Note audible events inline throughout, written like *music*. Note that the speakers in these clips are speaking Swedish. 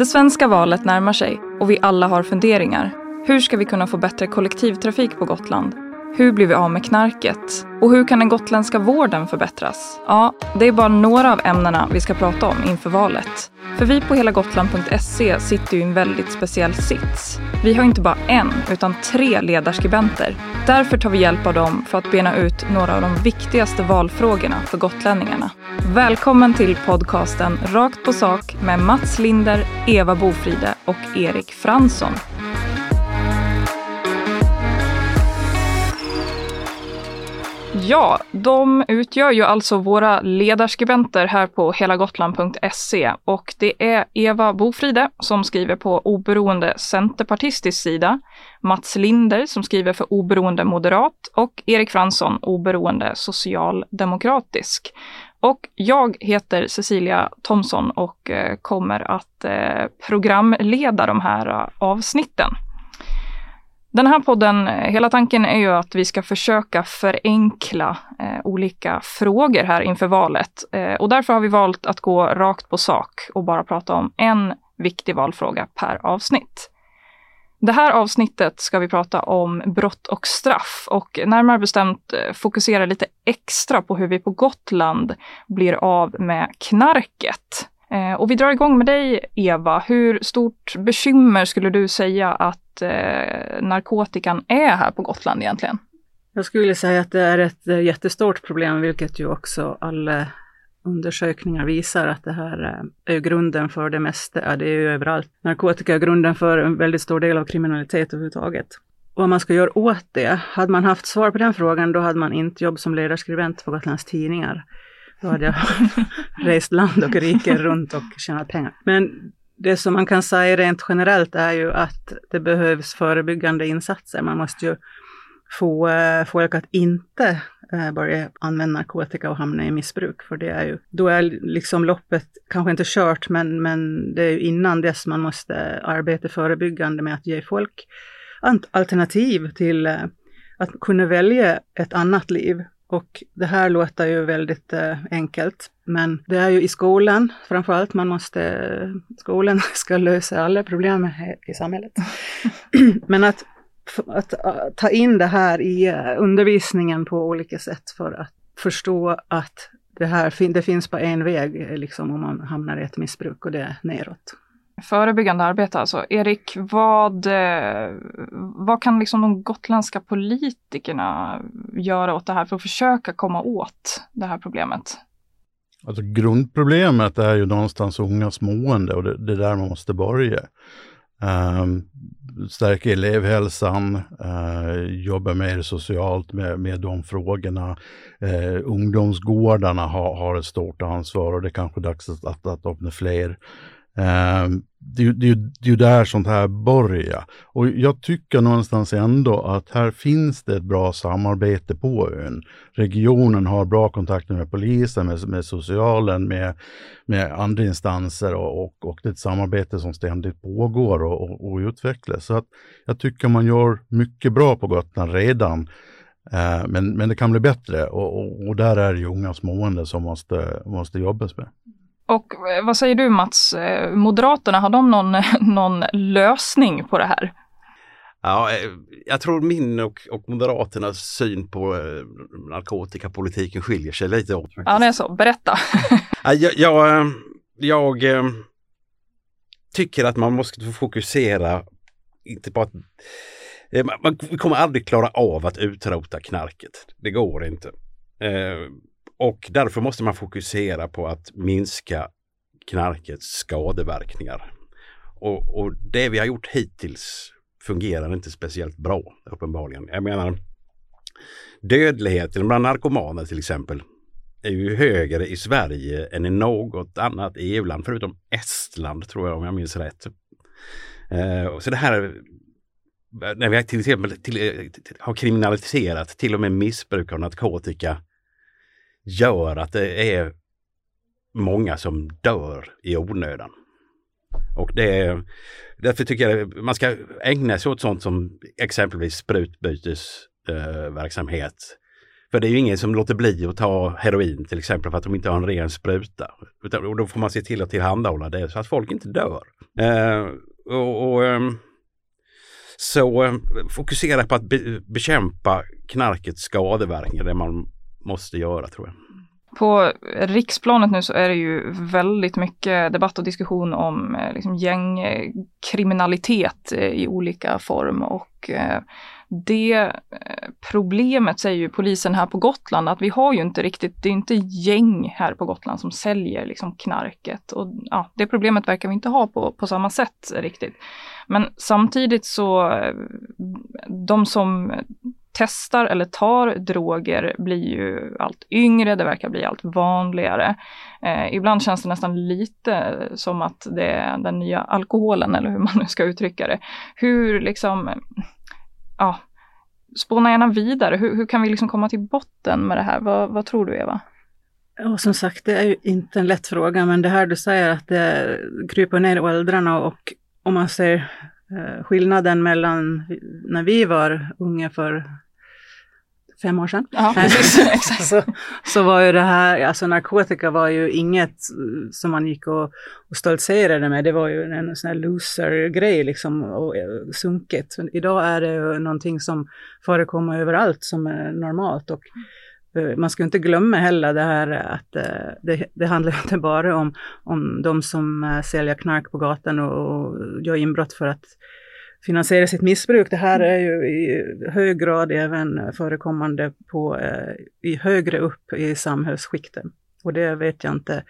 Det svenska valet närmar sig och vi alla har funderingar. Hur ska vi kunna få bättre kollektivtrafik på Gotland? Hur blir vi av med knarket? Och hur kan den gotländska vården förbättras? Ja, det är bara några av ämnena vi ska prata om inför valet. För vi på helagotland.se sitter ju i en väldigt speciell sits. Vi har inte bara en, utan tre ledarskribenter. Därför tar vi hjälp av dem för att bena ut några av de viktigaste valfrågorna för gotlänningarna. Välkommen till podcasten Rakt på sak med Mats Linder, Eva Bofride och Erik Fransson. Ja, de utgör ju alltså våra ledarskribenter här på helagotland.se och det är Eva Bofride som skriver på oberoende centerpartistisk sida, Mats Linder som skriver för oberoende moderat och Erik Fransson oberoende socialdemokratisk. Och jag heter Cecilia Thomsson och eh, kommer att eh, programleda de här eh, avsnitten. Den här podden, hela tanken är ju att vi ska försöka förenkla olika frågor här inför valet. Och därför har vi valt att gå rakt på sak och bara prata om en viktig valfråga per avsnitt. Det här avsnittet ska vi prata om brott och straff och närmare bestämt eh, fokusera lite extra på hur vi på Gotland blir av med knarket. Eh, och vi drar igång med dig Eva. Hur stort bekymmer skulle du säga att eh, narkotikan är här på Gotland egentligen? Jag skulle säga att det är ett eh, jättestort problem, vilket ju också alla undersökningar visar att det här eh, är grunden för det mesta. Ja, det är ju överallt. Narkotika är grunden för en väldigt stor del av kriminalitet överhuvudtaget. Vad man ska göra åt det, hade man haft svar på den frågan, då hade man inte jobb som ledarskribent på Gotlands Tidningar. Då hade jag *laughs* rest land och rike runt och tjänat pengar. Men det som man kan säga rent generellt är ju att det behövs förebyggande insatser. Man måste ju få eh, folk att inte Eh, börja använda narkotika och hamna i missbruk. För det är ju, då är liksom loppet kanske inte kört, men, men det är ju innan dess man måste arbeta förebyggande med att ge folk alternativ till eh, att kunna välja ett annat liv och det här låter ju väldigt eh, enkelt, men det är ju i skolan framförallt man måste, skolan *laughs* ska lösa alla problem i samhället. *clears throat* men att, att, att, ta in det här i uh, undervisningen på olika sätt för att förstå att det här det finns bara en väg liksom om man hamnar i ett missbruk och det är neråt. Förebyggande arbete alltså. Erik, vad, eh, vad kan liksom de gotländska politikerna göra åt det här för att försöka komma åt det här problemet? Alltså grundproblemet är ju någonstans ungas mående och det, det är där man måste börja. Um, stärka elevhälsan, eh, jobba mer socialt med, med de frågorna. Eh, ungdomsgårdarna har, har ett stort ansvar och det är kanske dags att, att, att öppna fler. Um, det, det, det är ju där sånt här börjar. Och jag tycker någonstans ändå att här finns det ett bra samarbete på ön. Regionen har bra kontakter med polisen, med, med socialen, med, med andra instanser och, och, och det är ett samarbete som ständigt pågår och, och, och utvecklas. Så att jag tycker man gör mycket bra på Gotland redan. Eh, men, men det kan bli bättre och, och, och där är det ju unga smående som måste, måste jobbas med. Och eh, vad säger du Mats, eh, Moderaterna, har de någon, *laughs* någon lösning på det här? Ja, eh, jag tror min och, och Moderaternas syn på narkotikapolitiken skiljer sig lite åt. Ja, det är så. Berätta. *laughs* jag, jag, jag tycker att man måste fokusera, inte på att man kommer aldrig klara av att utrota knarket. Det går inte. Och därför måste man fokusera på att minska knarkets skadeverkningar. Och, och det vi har gjort hittills fungerar inte speciellt bra uppenbarligen. Jag menar dödligheten bland narkomaner till exempel är ju högre i Sverige än i något annat EU-land förutom Estland tror jag om jag minns rätt. Eh, så det här när vi till exempel till, till, har kriminaliserat till och med missbruk av narkotika gör att det är många som dör i onödan. Och det är, därför tycker jag man ska ägna sig åt sånt som exempelvis sprutbytesverksamhet. Eh, för det är ju ingen som låter bli att ta heroin till exempel för att de inte har en ren spruta. Utan, och då får man se till att tillhandahålla det så att folk inte dör. Eh, och, och ehm, så eh, fokusera på att be, bekämpa knarkets skadeverkningar, det man måste göra tror jag. På riksplanet nu så är det ju väldigt mycket debatt och diskussion om eh, liksom gängkriminalitet eh, i olika form och eh, det problemet säger ju polisen här på Gotland att vi har ju inte riktigt, det är inte gäng här på Gotland som säljer liksom knarket och ja, det problemet verkar vi inte ha på, på samma sätt riktigt. Men samtidigt så, de som testar eller tar droger blir ju allt yngre, det verkar bli allt vanligare. Eh, ibland känns det nästan lite som att det är den nya alkoholen eller hur man nu ska uttrycka det. Hur liksom, ja, spåna gärna vidare. Hur, hur kan vi liksom komma till botten med det här? Vad, vad tror du Eva? Ja, som sagt, det är ju inte en lätt fråga, men det här du säger att det kryper ner i åldrarna och om man ser skillnaden mellan när vi var unga för fem år sedan. Ja, precis, *laughs* så, så var ju det här, alltså narkotika var ju inget som man gick och, och stoltserade med. Det var ju en sån här loser-grej liksom och, sunkigt. Idag är det ju någonting som förekommer överallt som är normalt och Eh, Eh, man ska inte glömma heller det här att eh, det, det handlar inte bara om, om de som eh, säljer knark på gatan och, och gör inbrott för att finansiera sitt missbruk. Det här är ju i hög grad även förekommande på, i högre upp i samhällsskikten. Och det vet jag inte.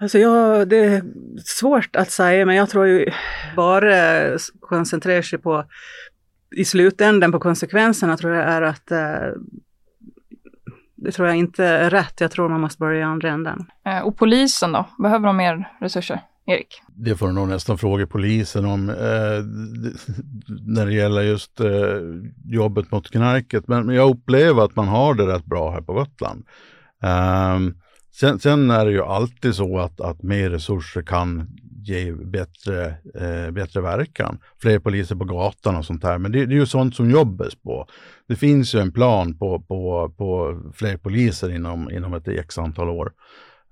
Alltså jag, det är svårt att säga, men jag tror ju bara koncentrera sig på i slutändan på konsekvenserna tror jag är att det tror jag inte är rätt. Jag tror man måste börja i andra änden. Eh, och polisen då? Behöver de mer resurser? Erik? Det får du nog nästan fråga polisen om eh, när det gäller just eh, jobbet mot knarket. Men jag upplever att man har det rätt bra här på Gotland. Um, sen, sen, är det ju alltid så att, att mer resurser kan ge bättre, eh, bättre verkan. Fler poliser på gatan och sånt här. Men det, det, är ju sånt som jobbas på. Det finns ju en plan på, på, på fler poliser inom, inom ett x antal år.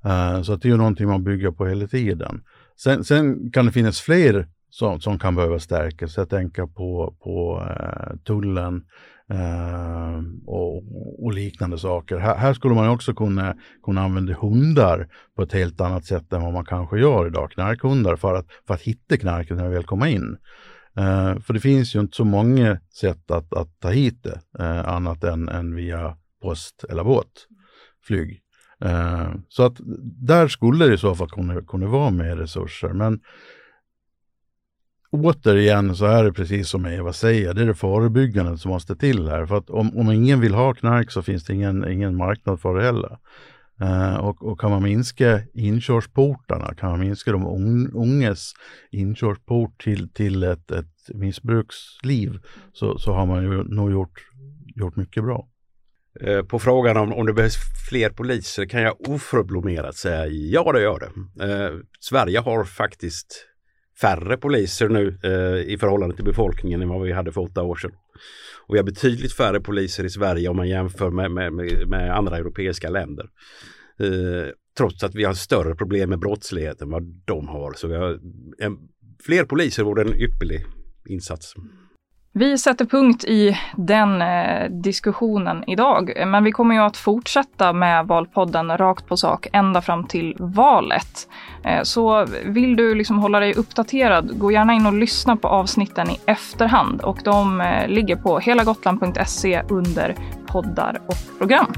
Eh, så det är ju någonting man bygger på hela tiden. Sen, sen kan det finnas fler som, som kan behöva stärkas. Jag tänker på, på eh, tullen, Ehm, och, och, liknande saker. Här, här, skulle man också kunna, kunna använda hundar på ett helt annat sätt än vad man kanske gör idag, knarkhundar, för att, för att hitta knarket när det väl kommer in. Uh, för det finns ju inte så många sätt att, att ta hit det, uh, annat än, än via post eller båt, flyg. Ehm, så att där skulle det i så fall kunna, kunna vara mer resurser. Men återigen så är det precis som Eva säger, det är det förebyggande som måste till här. För att om, om ingen vill ha knark så finns det ingen, ingen marknad för det heller. Uh, och, och, kan man minska inkörsportarna, kan man minska de unges inkörsport till, till ett, ett missbruksliv så, så har man ju nog gjort, gjort mycket bra. Eh, på frågan om, om det behövs fler poliser kan jag oförblommerat säga ja, det gör det. Eh, Sverige har faktiskt färre poliser nu eh, i förhållande till befolkningen än vad vi hade för åtta år sedan. Och vi har betydligt färre poliser i Sverige om man jämför med, med, med, med andra europeiska länder. Eh, trots att vi har större problem med brottsligheten än vad de har. Så vi har en, fler poliser vore en ypperlig insats. Vi sätter punkt i den eh, diskussionen idag, men vi kommer ju att fortsätta med Valpodden rakt på sak ända fram till valet. Eh, så vill du liksom hålla dig uppdaterad, gå gärna in och lyssna på avsnitten i efterhand och de eh, ligger på helagotland.se under poddar och program.